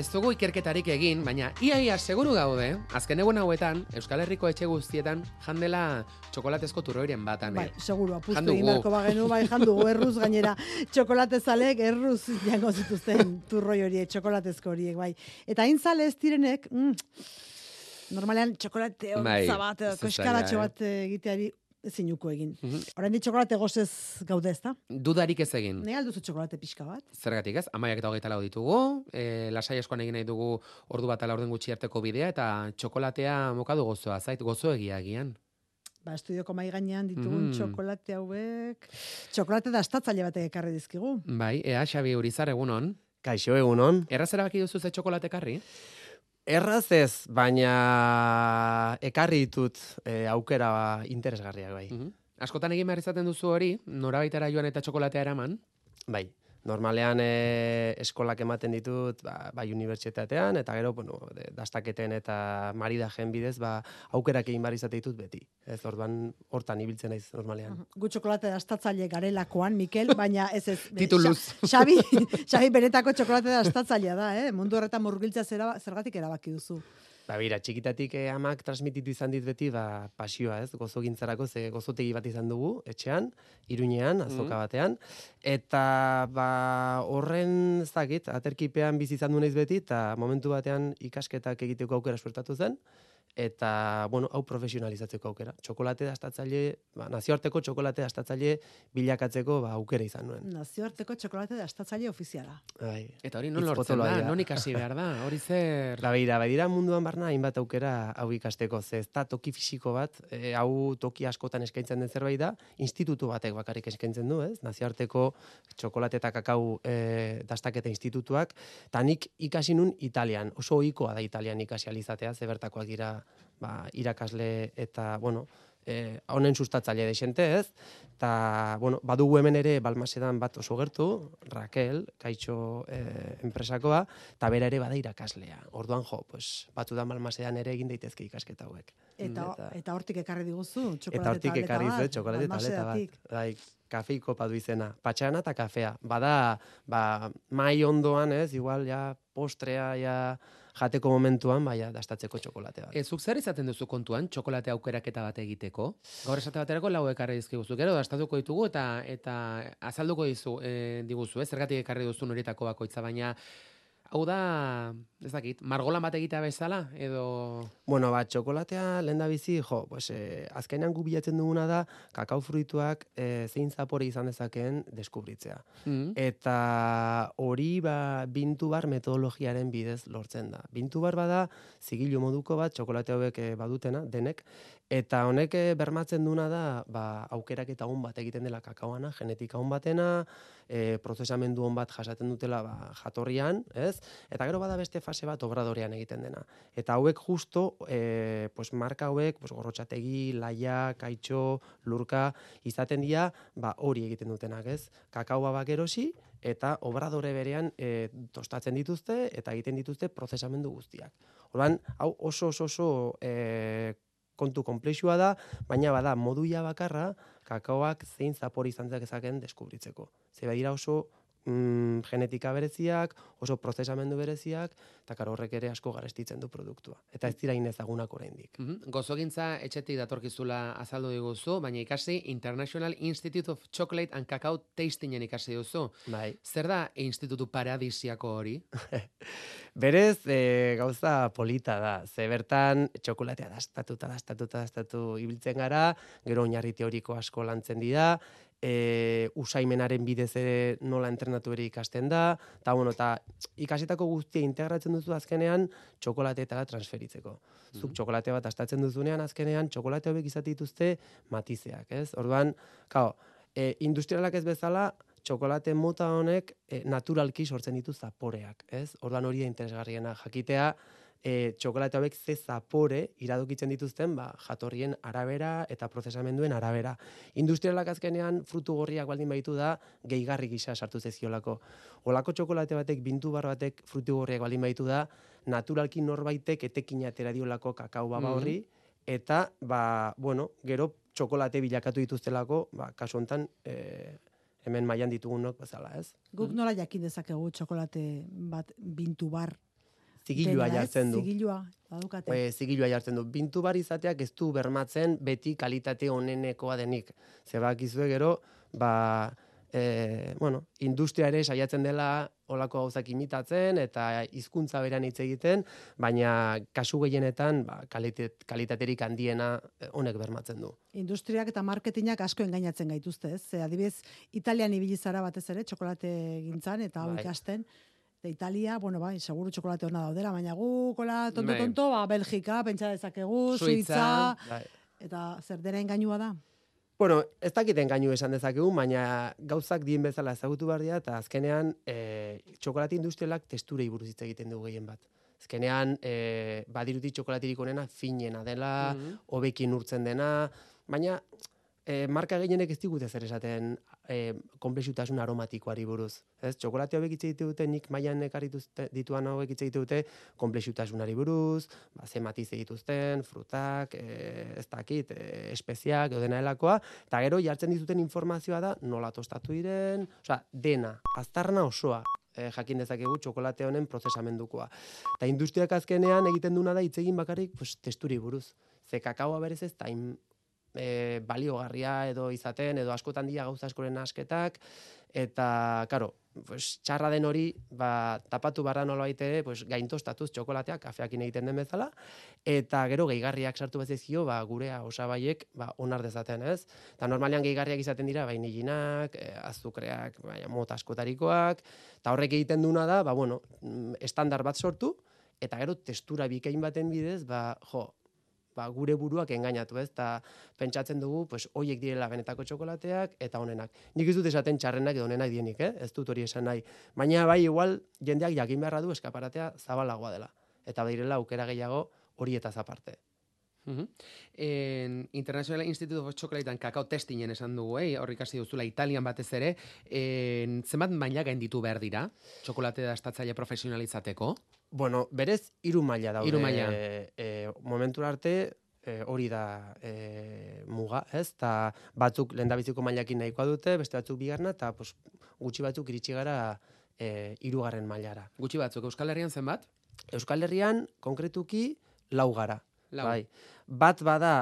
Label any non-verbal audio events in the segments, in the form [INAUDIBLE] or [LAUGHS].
ez dugu ikerketarik egin, baina iaia seguru gaude, azken egun hauetan, Euskal Herriko etxe guztietan jandela txokolatezko turroiren batan. Bai, eh? seguru, apustu egin beharko bagenu, bai, jandugu, erruz gainera, txokolate zalek, erruz jango zituzten turroi horiek, txokolatezko horiek, bai. Eta hain zale ez direnek, mm, normalean txokolate Bai, ontza bat, koskaratxo eh? bat egiteari ezinuko egin. Mhm. Orain di txokolate gozez gaude ezta? Dudarik ez egin. Ne alduzu txokolate pixka bat? Zergatik ez, amaiak eta hogeita lau ditugu, e, lasai askoan egin nahi dugu ordu bat ala orden gutxi arteko bidea, eta txokolatea mokadu gozoa, zait, gozo egia egian. Ba, estudioko mai gainean ditugun Mhm. txokolate hauek. Txokolate da estatzaile batek ekarri dizkigu. Bai, ea, Xabi Urizar egunon. Kaixo egunon. Errazera baki duzu ze txokolate karri? Erraz ez, baina ekarri ditut e, aukera interesgarriak bai. Mhm. Askotan egin behar izaten duzu hori, norabaitara joan eta txokolatea eraman. Bai. Normalean e, eskolak ematen ditut ba, bai unibertsitatean eta gero bueno, dastaketen eta maridajen bidez ba, aukerak egin behar izate ditut beti. Ez orduan hortan ibiltzen naiz normalean. Gu txokolate da estatzaile garelakoan, Mikel, [LAUGHS] baina ez ez. Tituluz. Xa- [LAUGHS] Xabi, Xabi benetako txokolate da estatzailea da, eh? Mundu horretan murgiltza zera, zergatik erabaki duzu. Ba, bira, txikitatik eh, amak transmititu izan dit beti, ba, pasioa, ez, gozo gintzarako, ze gozotegi bat izan dugu, etxean, iruñean, azoka batean, eta, ba, horren, ez dakit, aterkipean bizi izan du naiz beti, eta momentu batean ikasketak egiteko aukera suertatu zen, eta, bueno, hau profesionalizatzeko aukera. Txokolate dastatzaile, ba, nazioarteko txokolate dastatzaile bilakatzeko, ba, aukera izan nuen. Nazioarteko txokolate da estatzaile ofiziala. Bai. Eta hori non lortzen da, non ikasi behar da, hori zer... Ba, begira, badira munduan barna hainbat aukera hau ikasteko, ze ez da toki fisiko bat, e, hau toki askotan eskaintzen den zerbait da, institutu batek bakarrik eskaintzen du, ez? Nazioarteko txokolate eta kakao e, dastaketa institutuak, eta nik ikasi nun Italian, oso ohikoa da Italian ikasi alizatea, ze bertakoak dira ba, irakasle eta, bueno, e, honen sustatzaile desente, ez? Eta, bueno, badugu hemen ere Balmasedan bat oso gertu, Raquel, kaitxo e, enpresakoa, eta bera ere bada irakaslea. Orduan jo, pues, batudan Balmasedan ere egin daitezke ikasketa hauek. Eta, Eta- eta hortik ekarri diguzu, txokolate Eta hortik ekarri bat, zu, txokolate Balmasedatik. bat. Bai, kafeiko padu izena. Patxana eta kafea. Bada, ba, mai ondoan, ez, igual, ja, postrea, ja, jateko momentuan, baina dastatzeko txokolate bat. Ez, zuk zer izaten duzu kontuan, txokolate aukeraketa bat egiteko? Gaur esate baterako lau ekarri dizkiguzu, gero dastatuko ditugu eta eta azalduko dizu, e, diguzu, ez, zergatik ekarri duzu horietako bakoitza, baina hau da, ez dakit, margolan bat egitea bezala, edo... Bueno, ba, txokolatea lehen da bizi, jo, pues, eh, azkenean gu bilatzen duguna da, kakao fruituak eh, zein zapore izan dezakeen deskubritzea. Mm. Eta hori ba, bintu bar metodologiaren bidez lortzen da. Bintu bar bada, zigilu moduko bat, txokolate hauek eh, badutena, denek, eta honek eh, bermatzen duna da, ba, aukerak eta on bat egiten dela kakaoana, genetika on batena, e, prozesamendu on bat jasaten dutela ba, jatorrian, ez? Eta gero bada beste fase bat obradorean egiten dena. Eta hauek justo, e, pues marka hauek, pues gorrotxategi, laia, kaitxo, lurka, izaten dira, ba hori egiten dutenak, ez? Kakaoa bakerosi, eta obradore berean e, tostatzen dituzte, eta egiten dituzte prozesamendu guztiak. Orduan, hau oso oso oso e, kontu konplexua da, baina bada moduia bakarra kakaoak zein zapor izan dezaken deskubritzeko. Ze badira oso mm, genetika bereziak, oso prozesamendu bereziak, eta karo horrek ere asko garestitzen du produktua. Eta ez dira inezagunak oraindik. Mhm. Gozogintza etxetik datorkizula azaldu diguzu, baina ikasi International Institute of Chocolate and Cacao Tastingen ikasi duzu. Bai. Zer da institutu paradisiako hori? [LAUGHS] Berez, e, gauza polita da. Ze bertan, txokolatea dastatuta, dastatuta, dastatu ibiltzen gara, gero oinarri teoriko asko lantzen dira, e, usaimenaren bidez ere nola entrenatu ere ikasten da, eta bueno, eta ikasetako guztia integratzen duzu azkenean txokolateetara transferitzeko. Zuk txokolate bat astatzen duzunean azkenean txokolate hauek izate dituzte matizeak, ez? Orduan, kao, e, industrialak ez bezala, txokolate mota honek e, naturalki sortzen ditu zaporeak, ez? Orduan hori da interesgarriena jakitea e, txokolate hauek ze zapore iradokitzen dituzten ba, jatorrien arabera eta prozesamenduen arabera. Industrialak azkenean frutu gorriak baldin baitu da gehigarri gisa sartu zeziolako. Olako txokolate batek, bintu bar batek frutu gorriak baldin baitu da naturalki norbaitek etekina atera diolako kakao baba Mhm. horri eta ba, bueno, gero txokolate bilakatu dituztelako, ba, kasu hontan, e, hemen mailan ditugunok bezala, ez? Guk nola jakin dezakegu txokolate bat bintu bar zigilua jartzen du. Zigilua, badukate. E, zigilua jartzen du. Bintu bar izateak ez du bermatzen beti kalitate onenekoa denik. Ze bakizue gero, ba, e, bueno, industria ere saiatzen dela olako gauzak imitatzen eta hizkuntza beran hitz egiten, baina kasu gehienetan ba, kalitet, kalitaterik handiena eh, honek bermatzen du. Industriak eta marketingak asko engainatzen gaituzte, ez? Adibidez, Italian ibili zara batez ere, txokolate gintzan, eta hau Bai. Eta Italia, bueno, bai, seguru txokolate ona daudela, baina gu, kola, Bai. tonto-tonto, ba, Belgika, pentsa dezakegu. Suitza, Bai. eta zer dena engainua da. Bueno, ez dakiten gainu esan dezakegu, baina gauzak dien bezala ezagutu behar dira, eta azkenean e, txokolate industrialak testurei buruz hitz egiten dugu gehien bat. Azkenean, e, badiruti txokolatirik onena finena dela, Mhm. hobekin urtzen dena, baina e, marka gehienek ez digute zer esaten e, komplexutasun aromatikoari buruz. Ez, txokolate hobek hitz egite dute, nik mailan ekarrituzte dituan hobek hitz egite dute komplexutasunari buruz, ba, ze matiz egituzten, frutak, e, ez dakit, e, espeziak, edo dena helakoa, eta gero jartzen dizuten informazioa da nola tostatu diren, osea, dena, aztarna osoa, e, jakin dezakegu txokolate honen prozesamendukoa. Eta industriak azkenean egiten duna da hitz egin bakarrik pues, testuri buruz. Ze kakaoa berez ez da hain e, baliogarria edo izaten, edo askotan dira gauza askoren asketak, eta, karo, pues, txarra den hori, ba, tapatu barra nola ere, pues, gaintostatuz txokolatea, kafeakin egiten den bezala, eta gero gehigarriak sartu bezizkio, ba, gurea osabaiek, ba, onar dezaten, ez? Eta normalean gehigarriak izaten dira, vainillinak, e, azukreak, baina mota askotarikoak, eta horrek egiten duna da, ba, bueno, mm, estandar bat sortu, eta gero testura bikain baten bidez, ba, jo, ba, gure buruak engainatu, ez? Eta pentsatzen dugu, pues, hoiek direla benetako txokolateak eta honenak. Nik ez dut esaten txarrenak edo honenak dienik, eh? Ez dut hori esan nahi. Baina bai, igual, jendeak jakin beharra du eskaparatea zabalagoa dela. Eta direla aukera gehiago horietaz Mhm. En International Institute of Chocolatean kakao testingen esan dugu, eh? hor ikasi duzula Italian batez ere, en, zenbat maila gainditu behar dira, txokolate dastatzaile profesionalizateko? Bueno, berez, hiru maila daude. Hiru maila. E, e, momentura arte, e, hori da e, muga, ez? Ta batzuk lehendabiziko mailakin nahikoa dute, beste batzuk bigarna, eta pues, gutxi batzuk iritsi gara e, hirugarren mailara. Gutxi batzuk, Euskal Herrian zenbat? Euskal Herrian, konkretuki, lau gara. Lau. Bai. Bat bada,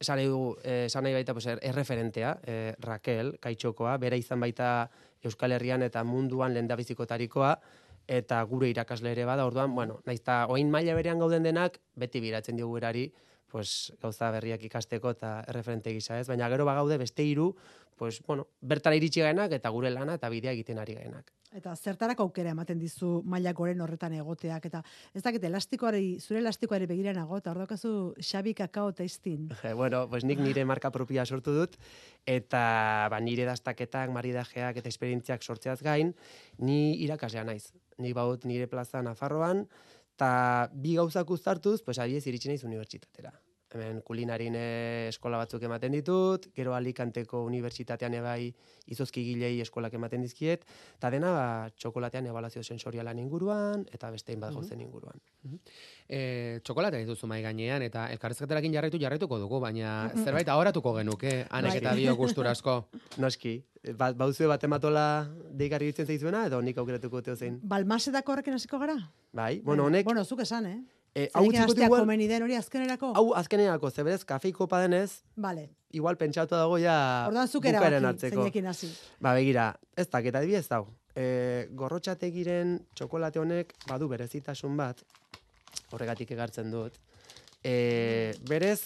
esan nahi dugu, eh, esan nahi baita pues, er- erreferentea, eh, Raquel, kaitxokoa, bera izan baita Euskal Herrian eta munduan lehendabizikotarikoa, eta gure irakasle ere bada, orduan, bueno, naiz eta oin maila berean gauden denak, beti biratzen diogu erari, pues, gauza berriak ikasteko eta erreferente gisa ez, baina gero bagaude beste hiru, pues, bueno, bertara iritsi gaenak eta gure lana eta bidea egiten ari gaenak. Eta zertarako aukera ematen dizu maila goren horretan egoteak, eta ez dakit elastikoari, zure elastikoari begiran nago, eta hor daukazu Xabi Kakao Tasting. Eh, [LAUGHS] bueno, pues nik nire marka propia sortu dut, eta ba, nire dastaketak, maridajeak eta esperientziak sortzeaz gain, ni irakaslea naiz. Nik baut nire plaza Nafarroan, eta bi gauzak uztartuz, pues adiez iritsi naiz unibertsitatera. Hemen kulinarin eh, eskola batzuk ematen ditut, gero Alicanteko unibertsitatean ebai izozkigilei eskolak ematen dizkiet, eta dena ba, txokolatean ebaluazio sensorialan inguruan, eta beste hainbat Mhm. gauzen inguruan. E, txokolatea dituzu mai gainean, eta elkarrezketarakin jarraitu jarraituko dugu, baina zerbait ahoratuko genuke, anek Bai. eta bio gusturasko. [LAUGHS] Noski, ba, bauzue bat ematola deigarri ditzen zaizuena, edo nik aukeratuko dute zein. Balmasetako horrekin hasiko gara? Bai, bueno, honek, Bueno, zuk esan, eh? Eh, hau utziko igual, komeni den hori azkenerako? hau azkeneako, zeberez, kafeiko padenez, Vale. igual pentsatu dago ja Orduan zuk erabaki, zeinekin hasi. Ba, begira, ez dakit, adibidez hau. E, gorrotxategiren txokolate honek badu berezitasun bat, horregatik egartzen dut. E, berez,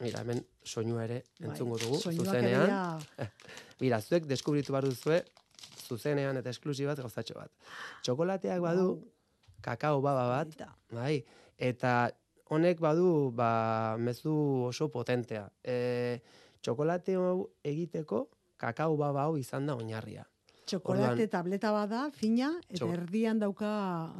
mira, hemen soinua ere entzungo dugu, Bai, zuzenean. [LAUGHS] Mira, zuek deskubritu bar duzue, zuzenean eta esklusibaz gauzatxo bat. Txokolateak badu, kakao baba bat, bai, eta honek badu, ba, mezu oso potentea. E, txokolate hau egiteko, kakao baba hau izan da oinarria. Txokolate Orduan- tableta bada, fina, eta erdian dauka...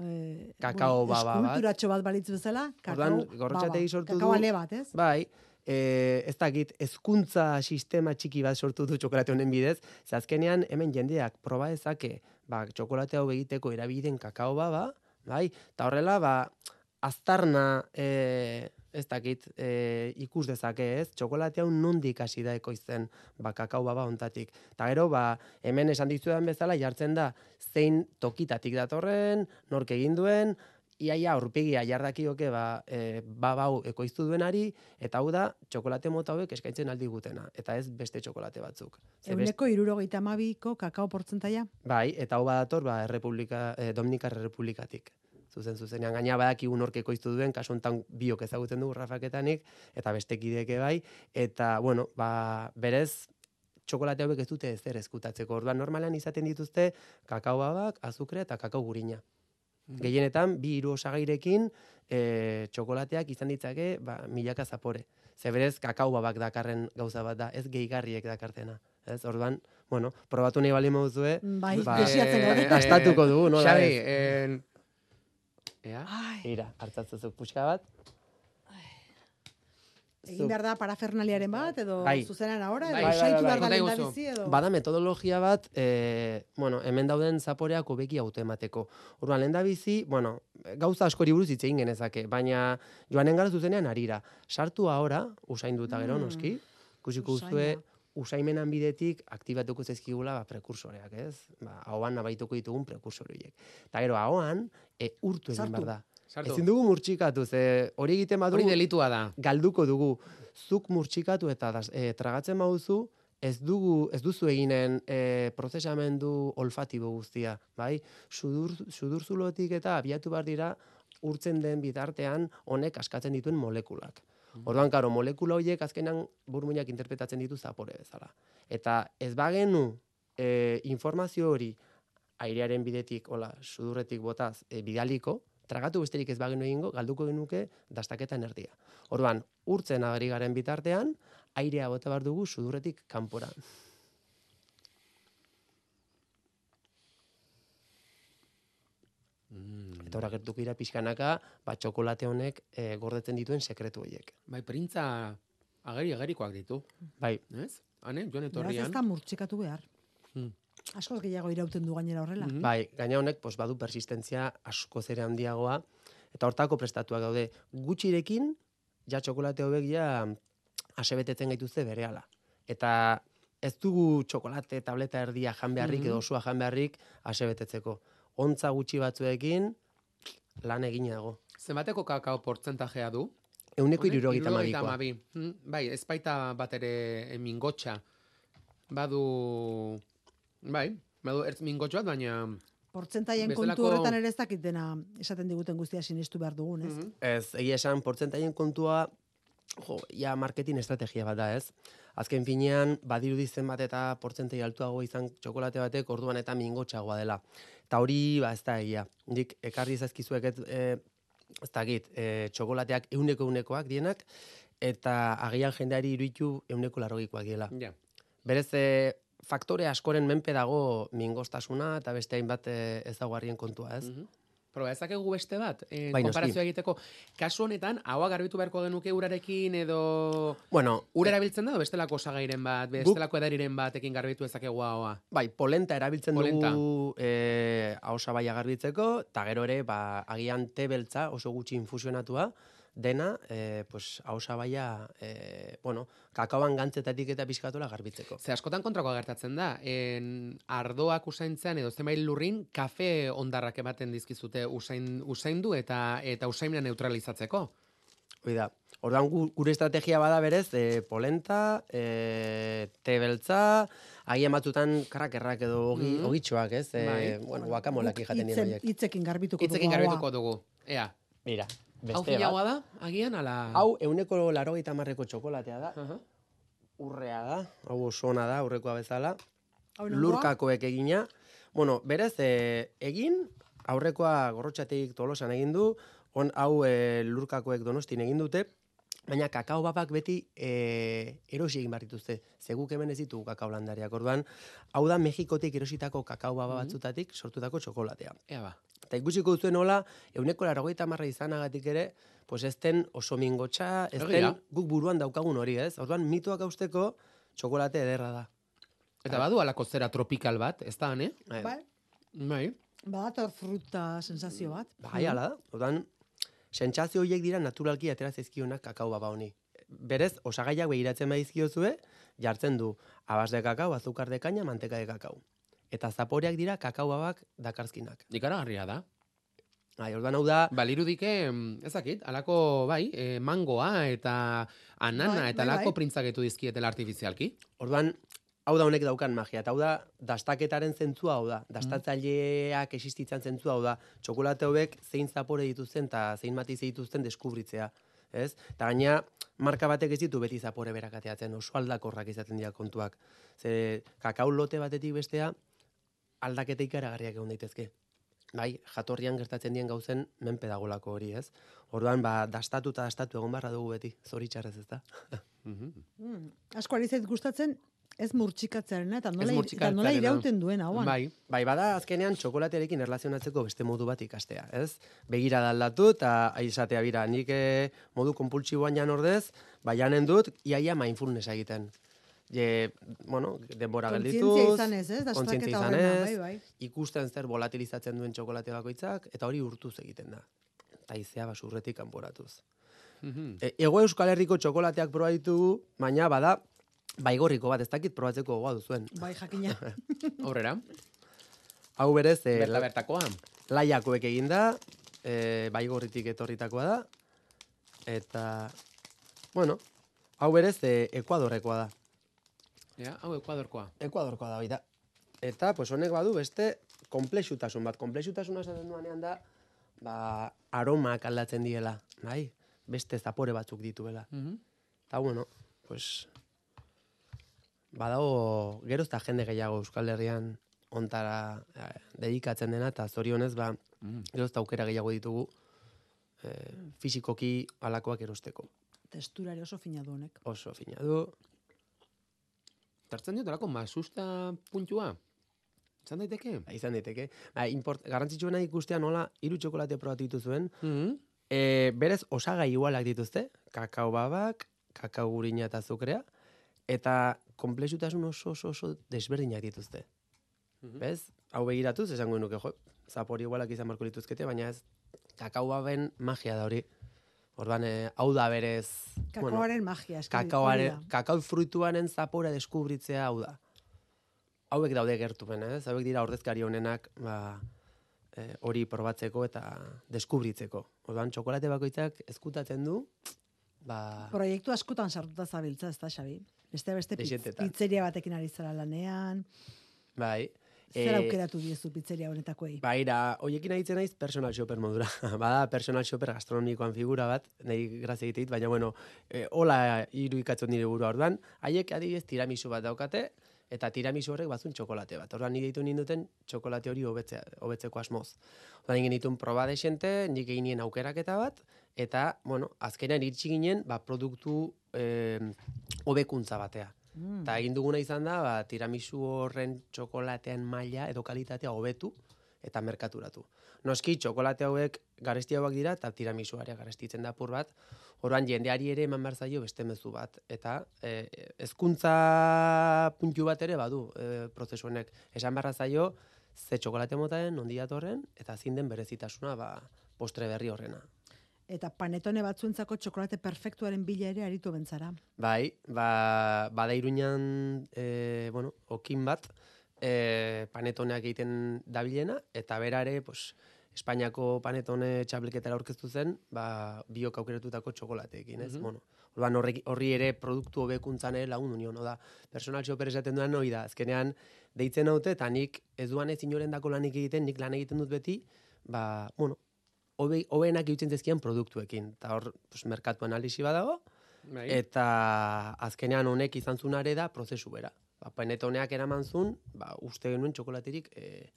Eh, Kakao baba bat. Bat balitz bezala, kakao gorrotxategi baba. sortu kakao ale bat, ez? Bai, e, ez dakit, hezkuntza sistema txiki bat sortu du txokolate honen bidez, ze azkenean hemen jendeak proba dezake, ba, txokolate hau egiteko erabiden kakao baba, bai, eta horrela, ba, aztarna, e, ez dakit, e, ikus dezake ez, txokolate hau nondik hasi da ekoizten, ba, kakao baba ontatik. Eta gero, ba, hemen esan dizudan bezala jartzen da, zein tokitatik datorren, nork egin duen, iaia aurpegia jardakioke ba, e, ba bau ekoiztu duenari, eta hau da, txokolate mota hauek eskaintzen aldi gutena, eta ez beste txokolate batzuk. Ze best- Euneko irurogeita amabiko kakao portzentaia. Bai, eta hau badator, ba, Errepublika, eh, Dominikar Errepublikatik. Zuzen zuzenean, gaina badakigu nork ekoiztu duen, kasu honetan biok ezagutzen dugu Rafaketanik, eta beste kideke bai, eta, bueno, ba, berez, txokolate hauek ez dute ezer eskutatzeko. Orduan, normalan izaten dituzte kakao babak, azukre eta kakao gurina. Gehienetan, bi hiru osagairekin, e, txokolateak izan ditzake, ba, milaka zapore. Ze berez, kakao babak dakarren gauza bat da, ez gehigarriek dakartena. Ez, orduan, bueno, probatu nahi bali moduzue, Bai, Ba, eh, Gastatuko dugu, nola Xabi, en... Ea? Ai, Ira, hartzatzezuk puxka bat. Egin behar da parafernaliaren bat, edo Bai. zuzenan ahora, Bai, edo bai, usaitu bai, behar da bai. lehendabizi, edo... Bada metodologia bat, e, bueno, hemen dauden zaporeak hobeki auto emateko. Orduan, lehen bizi, bueno, gauza askori buruz hitz egin genezake, baina joanen gara zuzenean arira. Sartu ahora, usaindu eta gero, Mm. noski, ikusiko Usaina. duzue, usaimenan bidetik aktibatuko zaizkigula ba, prekursoreak, ez? Ba, ahoan nabaituko ditugun prekursore horiek. Eta gero, ahoan, e, urtu egin behar da. Sartu. Ezin dugu murtxikatu, ze hori egiten badu, Hori delitua da. galduko dugu. Zuk murtxikatu eta das, e, tragatzen baduzu, ez dugu ez duzu eginen e, prozesamendu olfatibo guztia, bai? Sudur sudurzulotik eta abiatu behar dira urtzen den bitartean honek askatzen dituen molekulak. Orduan, karo, molekula horiek azkenan burmuinak interpretatzen ditu zapore bezala. Eta ez bagenu e, informazio hori airearen bidetik, hola, sudurretik botaz, e, bidaliko, tragatu besterik ez bagenu egingo, galduko genuke dastaketan erdia. Orduan, urtzen ari garen bitartean, airea bota behar dugu sudurretik kanpora. Mm. Eta hori gertuko dira pixkanaka, ba, txokolate honek e, gordetzen dituen sekretu horiek. Bai, printza ageri agerikoak ditu, Bai, ez? Hane, joan Beraz ez etorrian. da murtxikatu behar. Hmm. Askoz gehiago irauten du gainera horrela. Mhm. bai, gaina honek pos, badu persistentzia asko zere handiagoa, eta hortako prestatuak daude. Gutxirekin, ja txokolate hobek ja asebetetzen gaituzte berehala. Eta ez dugu txokolate tableta erdia jan beharrik Mhm. edo osoa jan beharrik asebetetzeko. Ontza gutxi batzuekin lan egina dago. Zenbateko kakao portzentajea du? Euneko irurogeita hamabi. Mm, Bai, ez baita bat ere mingotxa. Badu, bai, badu ertz mingotx bat, baina... Portzentaien Bestelako- kontu horretan ere ez dakitena esaten diguten guztia sinestu behar dugun, ez? Mhm. Ez, egia esan, portzentaien kontua, jo, ja, marketing estrategia bat da, ez? Azken finean, badirudi zenbat eta portzentai altuago izan txokolate batek, orduan eta mingotxagoa dela. Eta hori, ba, ez da egia. Nik, ekarri zaizkizuek, ez, e, ez dakit, e, txokolateak euneko eunekoak dienak, eta agian jendeari iruditu euneko larogikoak diela. Ja. Berez, e, faktore askoren menpe dago mingostasuna eta beste hainbat e, ezaugarrien kontua, ez? Mhm. Proba, ezakegu beste bat, eh, Bai, konparazioa egiteko. Kasu honetan, haua garbitu beharko genuke urarekin edo... Bueno, Ura erabiltzen da, bestelako osagairen bat, bestelako edariren batekin garbitu ezakegu haua. Bai, polenta erabiltzen Polenta. dugu eh ahosabaia garbitzeko, eta gero ere, ba, agian te beltza oso gutxi infusionatua, dena, eh, pues, ahosabaia, eh, bueno, kakaoan gantzetatik eta pixkatola garbitzeko. Ze askotan kontrakoa gertatzen da, en ardoak usaintzean edo zenbait lurrin kafe ondarrak ematen dizkizute usain, usaindu eta eta usaimena neutralizatzeko. Hoi da, orduan gu- gure estrategia bada berez, eh, polenta, eh, te beltza, agian batzutan krakerrak edo ogi, Mhm. ogitxoak, ez? Eh, Bai. bueno, guacamolak Guk jaten horiek. Hitzekin garbituko Hitzekin dugu haua. garbituko dugu. Ea, Mira, hau beste bat. finagoa da, agian, ala... Hau, euneko larogeita marreko txokolatea da, Aha. urrea da, hau oso ona da, urrekoa bezala, Hau lurkakoek egina. Bueno, berez, e, egin, aurrekoa gorrotxateik tolosan egin du, on, hau e, lurkakoek donostin egin dute, baina kakao babak beti e, erosi egin behar dituzte. Zeguk hemen ez ditugu kakao landariak. Orduan, hau da Mexikotik erositako kakao baba Mhm. batzutatik sortutako txokolatea. Ea ba. Eta ikusiko duzuen nola, euneko larogeita marra izanagatik ere, pues ez den oso mingotxa, ez Egia den da. guk buruan daukagun hori, ez? Orduan, mitoak hausteko txokolate ederra da. Eta badu alako zera tropikal bat, ez da, ne? Bai. Bai, Bai. badator fruta sensazio bat. Bai, ala da. Orduan, sentsazio horiek dira naturalki atera zaizkionak kakao baba honi. Berez, osagaiak begiratzen badizkiozue, jartzen du abas de kakao, azukar de caña, manteka de kakao. Eta zaporeak dira kakao babak dakarzkinak. Ikaragarria da. Bai, orduan hau da, Balirudike, mm, ezakit, alako, bai, e, mangoa eta anana Bai, eta bai, alako bai. printzaketu dizkietela artifizialki. orduan hau da honek daukan magia, eta hau da dastaketaren zentzua hau da, dastatzaileak existitzen zentzua hau da, txokolate hauek zein zapore dituzten eta zein matize dituzten deskubritzea, ez? Eta gaina marka batek ez ditu beti zapore berak ateatzen, oso aldakorrak izaten dira kontuak. Ze kakao lote batetik bestea aldaketa ikaragarriak egon daitezke. Bai, jatorrian gertatzen dien gauzen menpe dagolako hori, ez? Orduan, ba, dastatu eta dastatu egon barra dugu beti, zoritxarrez ez da. [LAUGHS] Mhm. Mm. Asko ari zait gustatzen ez murtxikatzearena eta nola, eta nola irauten duen hauan. Bai, Bai, bada azkenean txokolatearekin erlazionatzeko beste modu bat ikastea, ez? Begira aldatu eta aizatea bira, nik eh, modu konpultsiboan jan ordez, bai janen dut, iaia mindfulness egiten. Je, bueno, denbora Kontzientzia geldituz, izanez, ez? Izanez, bai, bai. ikusten zer volatilizatzen duen txokolate bakoitzak, eta hori urtuz egiten da. Eta izea basurretik kanporatuz. Mhm. E, Ego Euskal Herriko txokolateak proba ditugu, baina bada, baigorriko bat, ez dakit probatzeko gogoa duzuen. Bai, jakina. [LAUGHS] Aurrera, Hau berez, e, berta bertakoa. laiakoek eginda, e, baigorritik etorritakoa da, eta, bueno, hau berez, e, Ekuadorrekoa da. Ja, hau ekuadorkoa. Ekuadorkoa da, baita. Eta, pues honek badu beste komplexutasun bat. Komplexutasuna esaten duanean da, ba, aromak aldatzen diela, bai? Beste zapore batzuk dituela. Mhm. Eta, bueno, pues, badago, gero ez da jende gehiago Euskal Herrian ontara eh, dedikatzen dena, eta zorionez, ba, Mhm. gero ez aukera gehiago ditugu eh, fizikoki alakoak erosteko. Testurare oso fina du honek. Oso fina du, Tartzen diot alako masusta puntua. Zan daiteke? ba, izan daiteke. Ba, import, garrantzitsuena ikustea nola hiru txokolate probatu dituzuen, Mhm. e, berez osagai igualak dituzte, kakao babak, kakao gurina eta azukrea, eta komplexutasun oso oso oso desberdinak dituzte. Mhm. Bez? Hau begiratuz, esango nuke, jo, zapori igualak izan marko lituzkete, baina ez, kakao baben magia da hori. Orduan, eh, hau da berez, Kakaoaren magia. eski, hori kakaoaren, kakao fruituaren zapora deskubritzea hau da. Hauek daude gertupen, ez? Hauek dira ordezkari honenak, ba, eh, hori probatzeko eta deskubritzeko. Orduan, txokolate bakoitzak ezkutatzen du, ba, Proiektu askotan sartuta zabiltza, ez da, Xabi? Beste beste pitz, pizzeria batekin ari zara lanean. bai. Zer Eh, aukeratu diezu pizzeria honetakoei? Baira, hoiekin aitzen naiz personal shopper modura. [LAUGHS] Bada personal shopper gastronomikoan figura bat, nahi grazia egiteit, baina bueno, e, hola irudikatzen nire burua orduan, haiek adibidez tiramisu bat daukate, eta tiramisu horrek bazun txokolate bat. Orduan nire ditu ninduten txokolate hori hobetzea, hobetzeko asmoz. Orduan egin ditun proba desente, nik egin nien aukeraketa bat, eta, bueno, azkenean iritsi ginen, ba, produktu eh, hobekuntza batea. Mm. Eta egin duguna izan da, ba, tiramisu horren txokolatean maila edo kalitatea hobetu eta merkaturatu. Noski, txokolate hauek garesti hauek dira eta tiramisuarea garestitzen da apur bat. Orduan jendeari ere eman behar zaio beste mezu bat. Eta e, puntu bat ere badu e, prozesu honek. Esan beharra zaio, ze txokolate motaen, nondi datorren, eta zin den berezitasuna ba, postre berri horrena. Eta panetone batzuentzako txokolate perfektuaren bila ere aritu bentzara. Bai, ba, bada iruñan, e, bueno, okin bat, e, panetoneak egiten dabilena, eta berare, pues, Espainiako panetone txableketara aurkeztu zen, ba, biok aukeratutako txokolateekin, ez? Mhm. Bueno, orduan horri, horri ere produktu hobekuntzan ere lagundu nion, oda, personal shopper esaten duan hori da, azkenean deitzen haute, eta nik ez duan ez inorendako lanik egiten, nik lan egiten dut beti, ba, bueno, hobe, hobeenak egiten zezkian produktuekin, eta hor, pues, merkatu analisi badago, Bai. Eta azkenean honek izan zunare da prozesu bera. Ba, panetoneak eraman zun, ba, uste genuen txokolaterik e,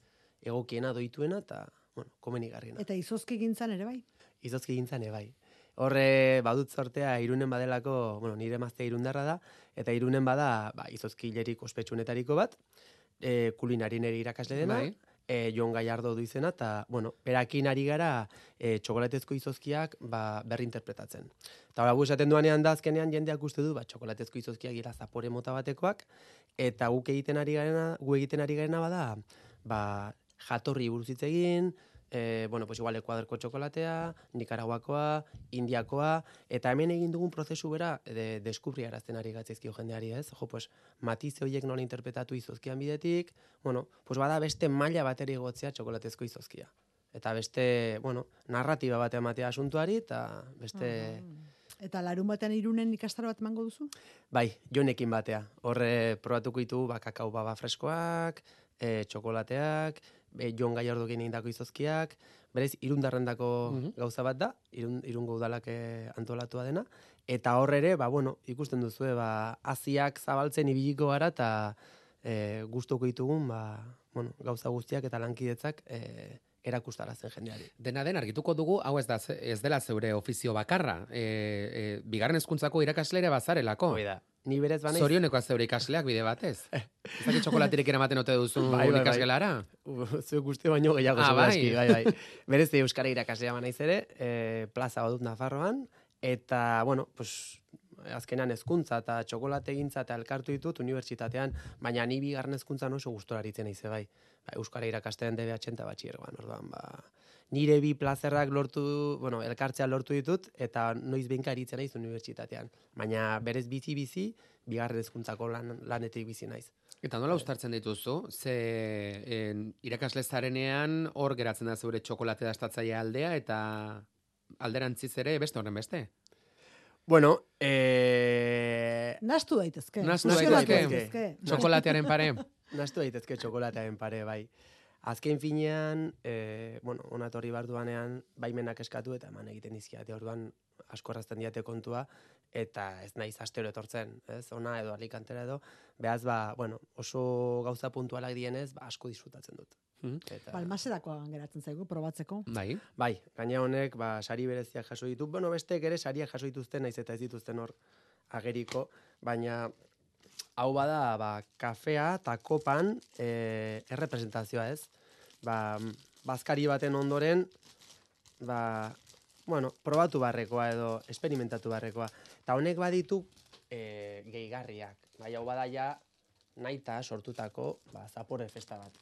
egokiena doituena eta, bueno, komenigarriena. Eta izozki gintzan ere bai. Izozki gintzan bai. Horre badut sortea irunen badelako, bueno, nire maztea irundarra da, eta irunen bada ba, izozki hilerik ospetsunetariko bat, e, kulinarineri irakasle dena, Bai. E, Jon Gallardo du izena, eta, bueno, berakin ari gara e, txokolatezko izozkiak ba, berri interpretatzen. Eta hori esaten duanean da azkenean jendeak uste du, ba, txokolatezko izozkiak gira zapore mota batekoak, eta guk egiten ari garena, gu egiten ari garena bada, ba, jatorri buruz egin, e, bueno, pues igual Ekuadorko txokolatea, Nikaraguakoa, Indiakoa, eta hemen egin dugun prozesu bera de, deskubri arazten ari gatzizkio jendeari, ez? Jo, pues, matize horiek nola interpretatu izozkian bidetik, bueno, pues bada beste maila bateri gotzea txokolatezko izozkia. Eta beste, bueno, narratiba bat ematea asuntuari, eta beste... Eta larun batean irunen ikastaro bat emango duzu? Bai, jonekin batea. Horre probatuko ditu ba, kakao baba freskoak, e, txokolateak, e, jon gai ordukin indako izozkiak, berez, irundarrendako Mhm. gauza bat da, irun, irungo udalak e, antolatua dena, eta horre ere, ba, bueno, ikusten duzu, ba, aziak zabaltzen ibiliko gara, eta e, gustuko ditugun, ba, bueno, gauza guztiak eta lankidetzak e, erakustarazten jendeari. Dena den argituko dugu, hau ez da ez dela zeure ofizio bakarra. E, e, bigarren hezkuntzako irakasle ere bazarelako. Hoi da. Ni berez banaiz, Zorioneko zeure ikasleak bide batez. [LAUGHS] Ezaki txokolatirik eramaten ote duzu Bai, bai, bai. ikasgelara? Zuek guzti baino gehiago Ah, segurazki, bai. bai, bai. [LAUGHS] Berez euskara irakaslea banaiz ere, e, plaza badut Nafarroan eta bueno, pues azkenan hezkuntza eta txokolate egintza eta elkartu ditut unibertsitatean, baina ni bigarren hezkuntzan oso gustora aritzen naize bai. Ba, euskara irakastean DBH eta batxiergoan, orduan ba nire bi plazerrak lortu, bueno, elkartzea lortu ditut eta noiz behinka aritzen naiz unibertsitatean. Baina berez bizi bizi bigarren hezkuntzako lan, lanetik bizi naiz. Eta nola ustartzen dituzu? Ze en, irakasle zarenean hor geratzen da zeure txokolate dastatzaile aldea eta alderantziz ere beste horren beste. Bueno, eh, Nastu daitezke. Nazionatu daitezke. Txokolatearen pare. [LAUGHS] Nastu daitezke txokolatearen pare, bai. Azken finean, e, bueno, onatorri barduanean, baimenak eskatu eta eman egiten dizkiate, orduan asko errazten diate kontua, eta ez naiz astero etortzen, ez, ona edo alikantera edo, behaz, ba, bueno, oso gauza puntualak dienez, ba, asko disfrutatzen dut. Mhm. Eta, Balmaserakoa geratzen zaigu, probatzeko. Bai. Bai, gaina honek, ba, sari bereziak jaso ditu, bueno, bestek ere sariak jaso dituzten, naiz eta ez dituzten hor ageriko, baina hau bada, ba, kafea eta kopan e, errepresentazioa ez. Ba, bazkari baten ondoren, ba, bueno, probatu barrekoa edo esperimentatu barrekoa. Eta honek baditu e, gehigarriak. Bai, hau bada ja, naita sortutako, ba, zapore festa bat.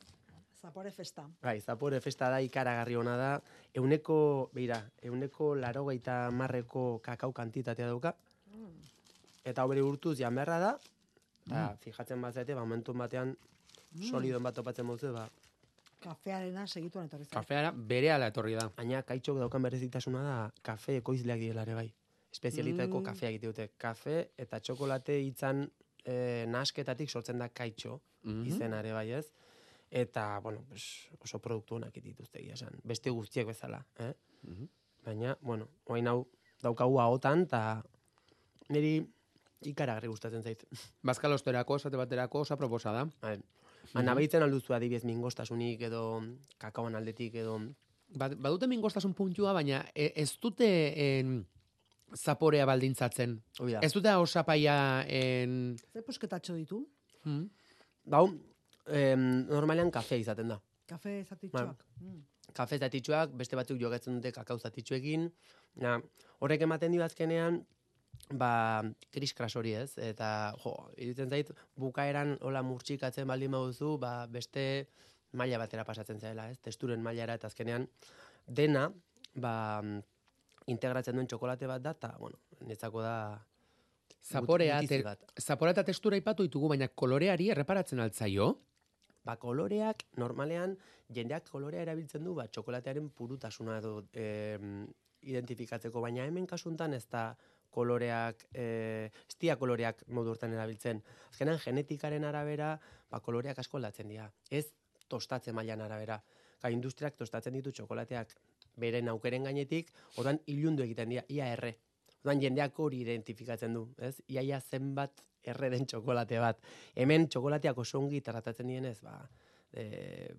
Zapore festa. Bai, zapore festa da ikaragarri ona da. Euneko, beira, euneko laro gaita marreko kakao kantitatea dauka. Eta hau bere urtuz jan beharra da. Eta fijatzen bat zaite, ba, momentu batean solidon bat topatzen mozu, ba, Kafearena segituan etorri zait. Kafeara bere ala etorri da. baina kaitxok daukan berezitasuna da kafe ekoizleak direla ere bai. Espezialitateko Mm. kafea egite dute. Kafe eta txokolate hitzan e, nasketatik sortzen da kaitxo Mhm. izena ere bai ez. Eta, bueno, pues, oso produktu honak dituzte esan. Beste guztiek bezala, eh? Mhm. Baina, bueno, oain hau daukagu ahotan, eta niri ikaragarri gustatzen zait. Bazkalosterako, esate baterako, osa proposa da. Ba, nabaitzen alduzu adibidez mingostasunik edo kakaoan aldetik edo... Ba- Badute mingostasun puntua, baina e, ez dute en, zaporea baldintzatzen. Hoi da. Ez dute osapaia en... Ze pusketatxo ditu? Hmm? Bau, em, normalean kafea izaten da. Kafe zatitxoak. Mm. Kafe zatitxuak, beste batzuk jogatzen dute kakao zatitxuekin. Na, horrek ematen dio azkenean, ba, kriskras hori ez. Eta, jo, iruditzen zait, bukaeran hola murtsikatzen baldin baduzu, ba, beste maila batera pasatzen zaela, ez? Testuren mailara eta azkenean dena, ba, integratzen duen txokolate bat da, eta, bueno, netzako da... Zaporea, te, zaporea eta textura ipatu ditugu, baina koloreari erreparatzen altzaio. Ba, koloreak, normalean, jendeak kolorea erabiltzen du, ba, txokolatearen purutasuna edo em, identifikatzeko, baina hemen kasuntan ez da koloreak, e, ez koloreak modu hortan erabiltzen. Azkenan, genetikaren arabera, ba, koloreak asko aldatzen dira. Ez tostatzen mailan arabera. Ka, industriak tostatzen ditu txokolateak beren aukeren gainetik, orduan ilundu egiten dira, ia erre. Orduan jendeak hori identifikatzen du, ez? Iaia zenbat erre den txokolate bat. Hemen txokolateak oso ongi tratatzen dienez, ba, e,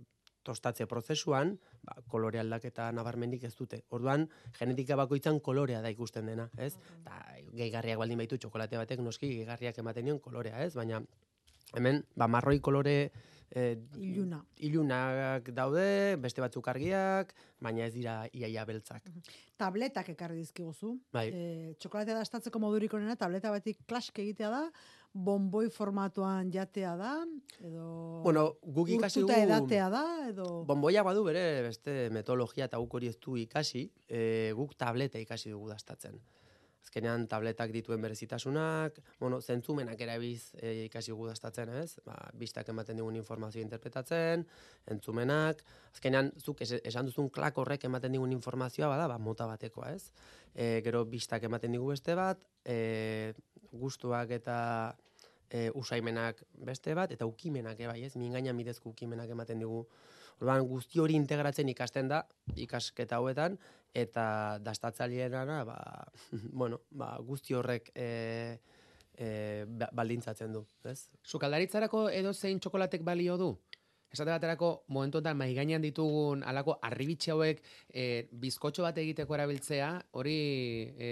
tostatze prozesuan, ba, kolore aldaketa nabarmenik ez dute. Orduan, genetika bakoitzan kolorea da ikusten dena, ez? Ta, gehigarriak baldin baitu txokolate batek noski gehigarriak ematen dion kolorea, ez? Baina hemen, ba, marroi kolore e, Iluna. ilunak daude, beste batzuk argiak, baina ez dira iaia beltzak. Tabletak ekarri dizkiguzu. Bai. E, txokolatea dastatzeko modurik onena, tableta batik klask egitea da, bonboi formatuan jatea da, edo... Bueno, guk ikasi dugu... edatea da, edo... Bonboia badu bere beste metodologia eta guk hori ez du ikasi, e, guk tableta ikasi dugu dastatzen. Azkenean tabletak dituen berezitasunak, bueno, zentzumenak erabiz e, ikasi gudastatzen, ez? Ba, bistak ematen digun informazio interpretatzen, entzumenak, azkenean zuk es, esan duzun klak horrek ematen digun informazioa bada, ba, mota batekoa, ez? E, gero bistak ematen digu beste bat, e, gustuak eta e, usaimenak beste bat, eta ukimenak, e, bai, ez? Mingaina midezko ukimenak ematen digu Orduan guzti hori integratzen ikasten da ikasketa hauetan eta dastatzaileena ba, [LAUGHS] bueno, ba, guzti horrek e, e, baldintzatzen du, ez? Sukaldaritzarako edo zein txokolatek balio du? Esate baterako, momentu eta mai gainean ditugun alako arribitxe hauek e, bizkotxo bat egiteko erabiltzea, hori e,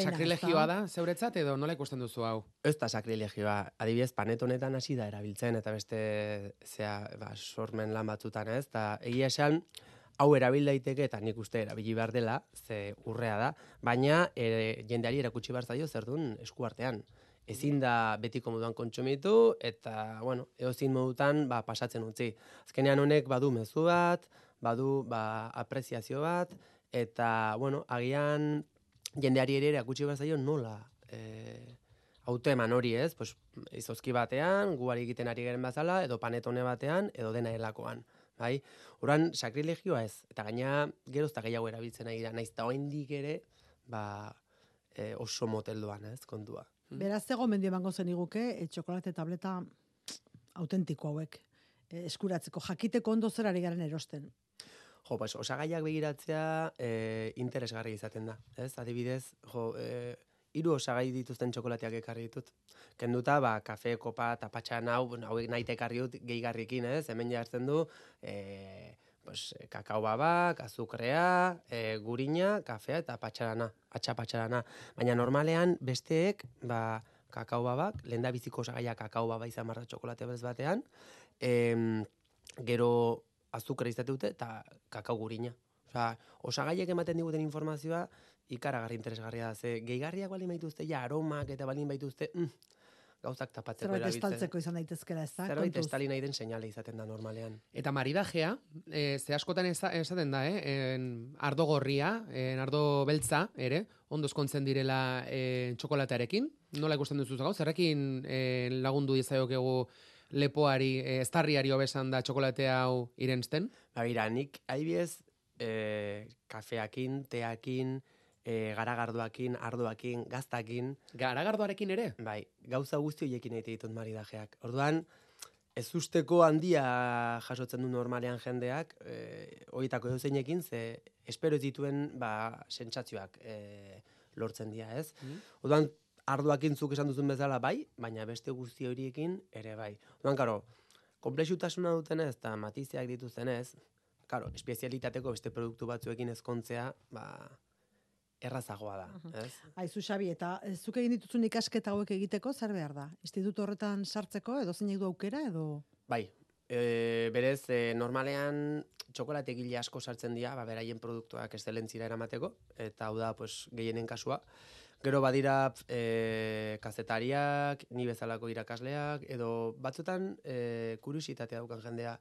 sakrilegioa da, zeuretzat, edo nola ikusten duzu hau? Ez da sakrilegioa, adibidez, panetonetan hasi da erabiltzen, eta beste zea, ba, sormen lan batzutan ez, eta egia esan, hau erabil daiteke eta nik uste erabili behar dela, ze urrea da, baina e, jendeari erakutsi behar zaio zer duen eskuartean ezin da betiko moduan kontsumitu eta bueno, eozin modutan ba, pasatzen utzi. Azkenean honek badu mezu bat, badu ba, apreziazio bat eta bueno, agian jendeari ere erakutsi bat zaio nola e, eman hori ez, pues, izozki batean, guari egiten ari garen bazala, edo panetone batean, edo dena helakoan. Bai? Uran, sakrilegioa ez, eta gaina gerozta gehiago erabiltzen ari da, naiz eta ere, ba, e, oso motelduan ez, kontua. Mm. Beraz, zego mendio emango zen iguke, e, txokolate tableta autentiko hauek. E, eskuratzeko, jakiteko ondo zerari garen erosten. Jo, pues, osagaiak begiratzea e, interesgarri izaten da. Ez? Adibidez, jo, e, iru osagai dituzten txokolateak ekarri ditut. Kenduta, ba, kafe, kopa, tapatxan hau, hauek nahi tekarri dut gehigarrikin, ez? Hemen jartzen du, e, pues, kakao babak, azukrea, e, gurina, kafea eta patxarana, atxa Baina normalean besteek, ba, kakao babak, lehen da biziko osagaia kakao baba izan marra txokolate bez batean, e, gero azukera izate dute eta kakao gurina. Osa, osagaiek ematen diguten informazioa, ikaragarri interesgarria da. Ze, gehigarriak balin baituzte, ja, aromak eta balin baituzte, mm, gauzak tapatzeko Zerbait estaltzeko izan daitezkera, ez da? Zerbait estali nahi den seinale izaten da normalean. Eta maridajea, e, ze askotan esaten da, eh? En ardo gorria, en ardo beltza, ere, ondo eskontzen direla e, txokolatearekin. Nola ikusten duzu zagau? Zerrekin e, lagundu izaiokegu lepoari, e, estarriari hobesan da txokolate hau irensten? Ba, nik, haibiez, e, kafeakin, teakin, e, garagardoakin, ardoakin, gaztakin. Garagardoarekin ere? Bai, gauza guzti horiekin egite ditut maridajeak. Orduan, ez usteko handia jasotzen du normalean jendeak, e, horietako edo ze espero dituen ba, sentsazioak e, lortzen dira, ez? Mm. Orduan, ardoakin zuk esan duzun bezala bai, baina beste guzti horiekin ere bai. Orduan, karo, komplexutasuna dutenez eta matizeak dituzenez, karo, espezialitateko beste produktu batzuekin ezkontzea, ba, errazagoa da, ez? Aizu Xabi, eta zuk egin dituzun ikasketa hauek egiteko zer behar da? Instituto horretan sartzeko edo zein du aukera edo Bai. E, berez, e, normalean txokolate gile asko sartzen dira, ba beraien produktuak excelentzira eramateko eta hau da, pues, gehienen kasua. Gero badira e, kazetariak, ni bezalako irakasleak, edo batzutan e, kuriositatea daukan jendea.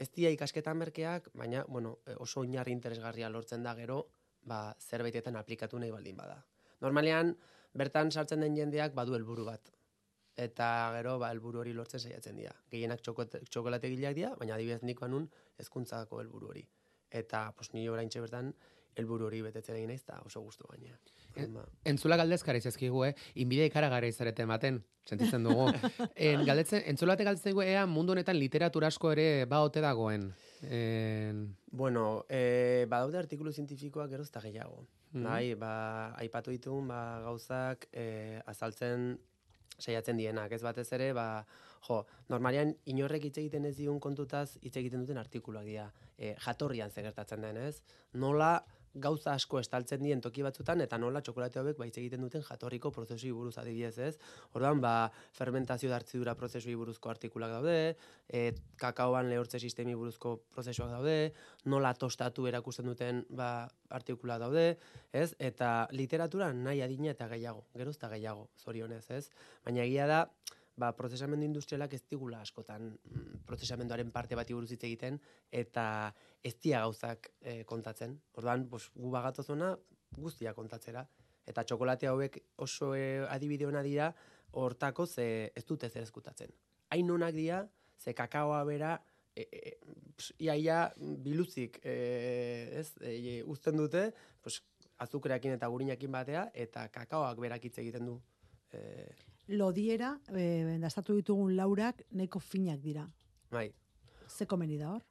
Ez dia ikasketan merkeak, baina bueno, oso oinarri interesgarria lortzen da gero, ba, zerbaitetan aplikatu nahi baldin bada. Normalean, bertan sartzen den jendeak badu helburu bat. Eta gero, ba, helburu hori lortzen saiatzen dira. Gehienak txokolate gileak dira, baina adibidez nik banun ezkuntzako helburu hori. Eta, pos, nire orain bertan, helburu hori betetzen egin naiz, oso gustu baina. En, entzula galdezkara izazkigu, eh? Inbidea ikara izarete ematen, sentitzen dugu. [LAUGHS] en, galdetzen, entzulate galdetzen ea mundu honetan literatura asko ere ba ote dagoen. En... Bueno, eh, badaude artikulu zientifikoak gero eta gehiago. Mm Bai, ba, aipatu ditugun ba, gauzak eh, azaltzen saiatzen dienak. Ez batez ere, ba, jo, normalian inorrek hitz egiten ez digun kontutaz hitz egiten duten artikuluak dira. Eh, jatorrian zegertatzen den, ez? Nola gauza asko estaltzen dien toki batzutan eta nola txokolate hauek baitz egiten duten jatorriko prozesu buruz adibidez, ez? Orduan, ba, fermentazio hartzidura prozesu buruzko artikulak daude, e, kakaoan lehortze sistemi buruzko prozesuak daude, nola tostatu erakusten duten ba, artikula daude, ez? Eta literatura nahi adina eta gehiago, gerozta gehiago, zorionez, ez? Baina egia da, ba, prozesamendu industrialak ez digula askotan mm, prozesamenduaren parte bati buruz hitz egiten eta ez dia gauzak e, kontatzen. Orduan, pues, gu bagatozona guztia kontatzera Eta txokolate hauek oso e, adibide ona dira, hortako ze ez dute zer eskutatzen. Hain onak dira, ze kakaoa bera, e, e, ps, ia, biluzik, e, ez, e, uzten dute, pues, azukreakin eta gurinakin batea, eta kakaoak berak hitz egiten du. E, Lodiera, eh, dastatu ditugun laurak, nahiko finak dira. bai, Ze komeni da hor?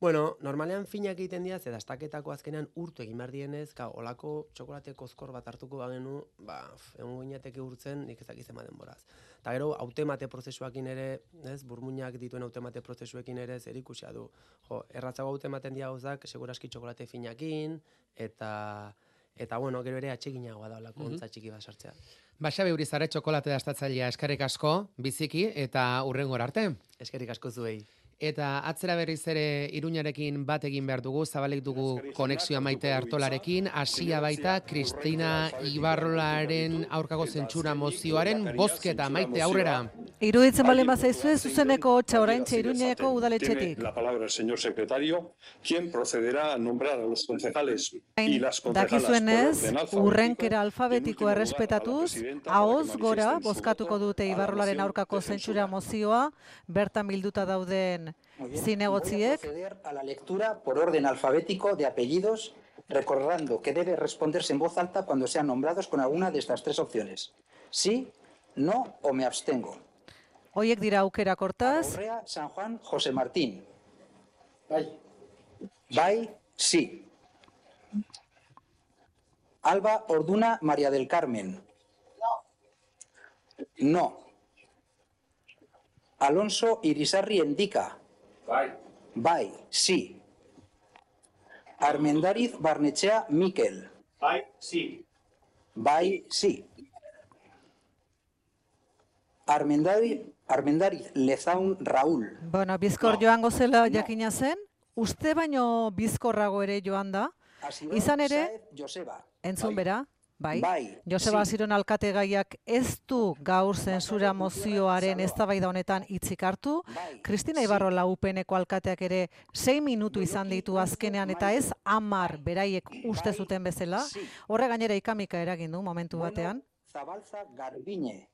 Bueno, normalean finak egiten dira, ze dastaketako azkenean urtu egin behar dienez, ka, olako txokolate kozkor bat hartuko bagenu, ba, f, egon gineateke urtzen, nik ezak izema denboraz. Eta gero, autemate prozesuakin ere, ez, burmuinak dituen autemate prozesuekin ere, zer ikusia du. Jo, erratzago autematen dira gauzak, seguraski txokolate finakin, eta, eta bueno, gero ere atseginagoa da olako Mhm. ontza txiki bat sartzea. Baxa beurizare txokolate dastatzailea eskarek asko, biziki, eta urrengor arte. Eskerik asko zuei. Eta atzera berriz ere iruñarekin bat egin behar dugu, zabalik dugu konexioa maite hartolarekin, hasia baita Kristina Ibarrolaren aurkago zentsura mozioaren bozketa maite aurrera. Iruditzen balen bazaizue, zuzeneko hotxa oraintxe iruñeko udaletxetik. La palabra el señor secretario, quien procederá a nombrar a los concejales y las concejalas urrenkera Y, en alfabetikoa último lugar, a la errespetatuz, ahoz gora bozkatuko dute Ibarrolaren aurkako zentsura mozioa, bertan bilduta dauden A zinegotziek, proceder a la lectura por orden alfabético de apellidos, recordando que debe responderse en voz alta cuando sean nombrados con alguna de estas tres opciones. Sí, no o me abstengo. hoiek dira aukerak hortaz, Urrea, San Juan, José Martín. Bai, sí. Alba Orduna, María del Carmen. No. Alonso Irisarri Endica. Bai, sí. Armendariz Barnechea Miquel. Bai, sí. Bai, sí. Armendariz, Armendariz Lezaun Raúl. bueno, bizkor joango zela jakina zen, uste baino bizkorrago ere joan da, Izan ere, Joseba. entzun bera, bai, Bai, Joseba sí. Asiron alkategaiak ez du gaur zentsura mozioaren eztabaida honetan hitzik hartu, Bai, Kristina sí. Ibarrola UPNeko alkateak ere sei minutu izan ditu azkenean eta ez amar beraiek uste zuten bezala. Sí. Horre gainera ikamika eragin du momentu batean. Zabalza Garbiñe.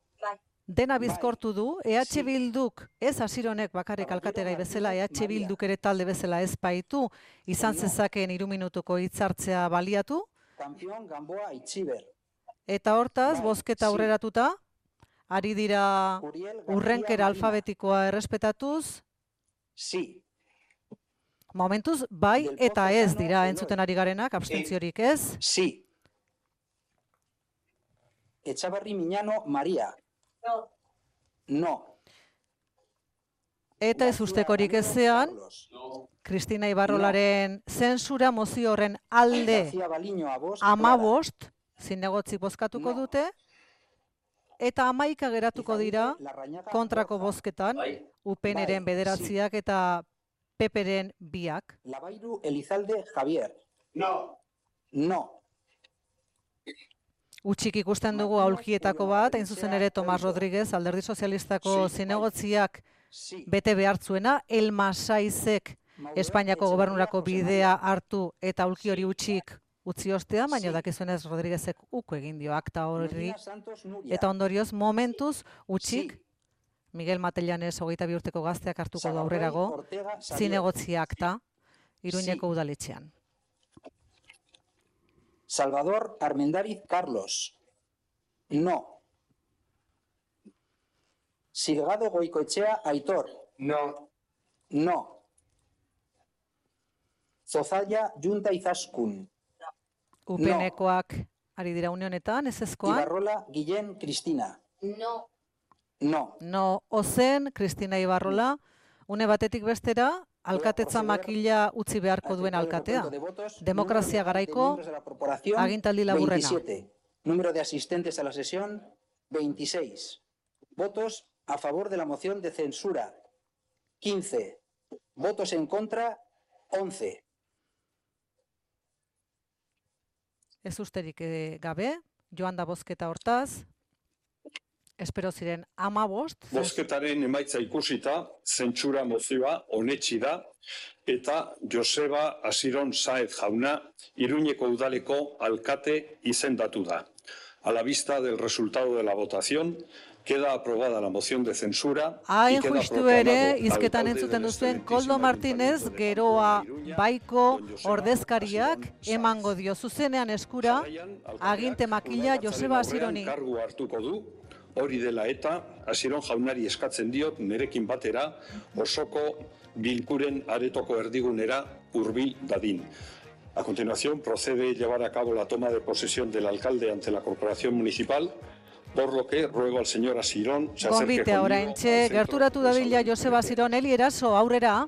Dena bai, bizkortu du, EH sí. Bilduk, ez asironek bakarrik alkategai bezala, EH. Bilduk ere talde bezala ez baitu, izan zezakeen iru minutuko hitzartzea baliatu, Campeón Gamboa Itxiber. eta hortaz, Bai, bozketa aurreratuta, ari dira Uriel urrenkera alfabetikoa errespetatuz, Sí. momentuz bai eta ez dira entzuten ari garenak, abstentziorik ez. Sí. Echavarri Miñano María. No. No. Eta ez ustekorik ezean. Kristina Ibarrolaren zentsura mozio horren alde amabost, zinegotzi bozkatuko dute, eta amaika geratuko dira kontrako bozketan, Bai. UPNren Bai, bederatziak eta PPren biak. Labairu Elizalde Javier. No. No. Utxik ikusten dugu aulkietako bat, hain zuzen ere Tomas Rodríguez, alderdi sozialistako bai. zinegotziak Sí. Bete behartzuena, Elma Saizek Maurel Espainiako gobernurako bidea hartu eta aulki hori utxik utzi ostean, baina Sí. dakizuenez Rodríguezek uko egin dio akta Nuria. eta ondorioz momentuz utxik Sí. Miguel Matellanes hogeita bi urteko gazteak hartuko du Sagardui aurrerago, zinegotzi akta, Iruñeko Sí. udaletxean. Salvador Armendariz Carlos. No. Silgado Goicoechea Aitor. No. No. Zozaya Junta Izaskun. UPNkoak ari dira unionetan, ez ezkoan, Ibarrola Guillén Cristina. No. No. no ozen, Kristina Ibarrola, une batetik bestera, alkatetza makila utzi beharko duen alkatea. Demokrazia garaiko agintaldi laburrena. 27. Número de asistentes a la sesión, 26. Votos a favor de la moción de censura, 15. Votos en contra, 11. Ez usterik eh, gabe, joan da bozketa hortaz, espero ziren ama bost, Bozketaren emaitza ikusita, zentsura mozioa onetsi da, eta Joseba Asiron Saez jauna Iruñeko udaleko alkate izendatu da. A la vista del resultado de la votación, queda aprobada la moción de censura. y Hain justu ere, izketan entzuten duzuen Koldo de geroa baiko ordezkariak emango dio zuzenean eskura aginte makila Joseba Asironi. Kargu hartuko du, hori dela eta, Asiron jaunari eskatzen diot, nerekin batera, osoko bilkuren aretoko erdigunera hurbil dadin. A continuación, procede llevar a cabo la toma de posesión del alcalde ante la corporación municipal, por lo que ruego al señor Asirón se oraintxe, al centro gerturatu dabila. Joseba Asiron, Eli eraso, aurrera.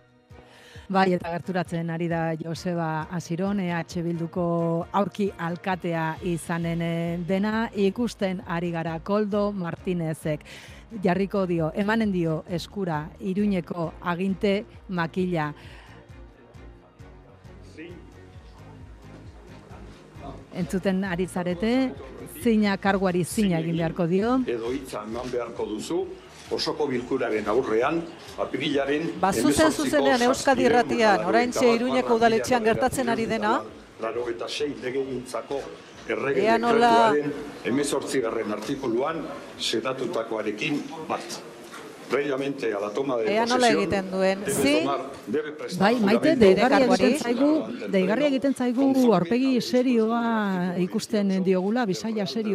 Bai, eta gerturatzen ari da Joseba Asiron, EH Bilduko aurki alkatea izanen eh, dena, ikusten ari gara Koldo Martinezek. Jarriko dio, emanen dio eskura Iruñeko aginte makila. Entzuten ari zarete, zina karguari zina egin beharko dio. Edo hitza eman beharko duzu, osoko bilkuraren aurrean, apirilaren... Ba, zuzen zuzenean Euskadi irratian, oraintxe Iruñeko udaletxean gertatzen ari dena. Laro eta sei legegintzako errege Ea nola- dekretuaren emezortzigarren artikuluan sedatutakoarekin bat. Previamente a la toma de Ea nola egiten duen. debe Zi? tomar- debe prestar Bai, maite, deigarria egiten zaigu, deigarria egiten zaigu aurpegi serioa ikusten diogula, bisaia serio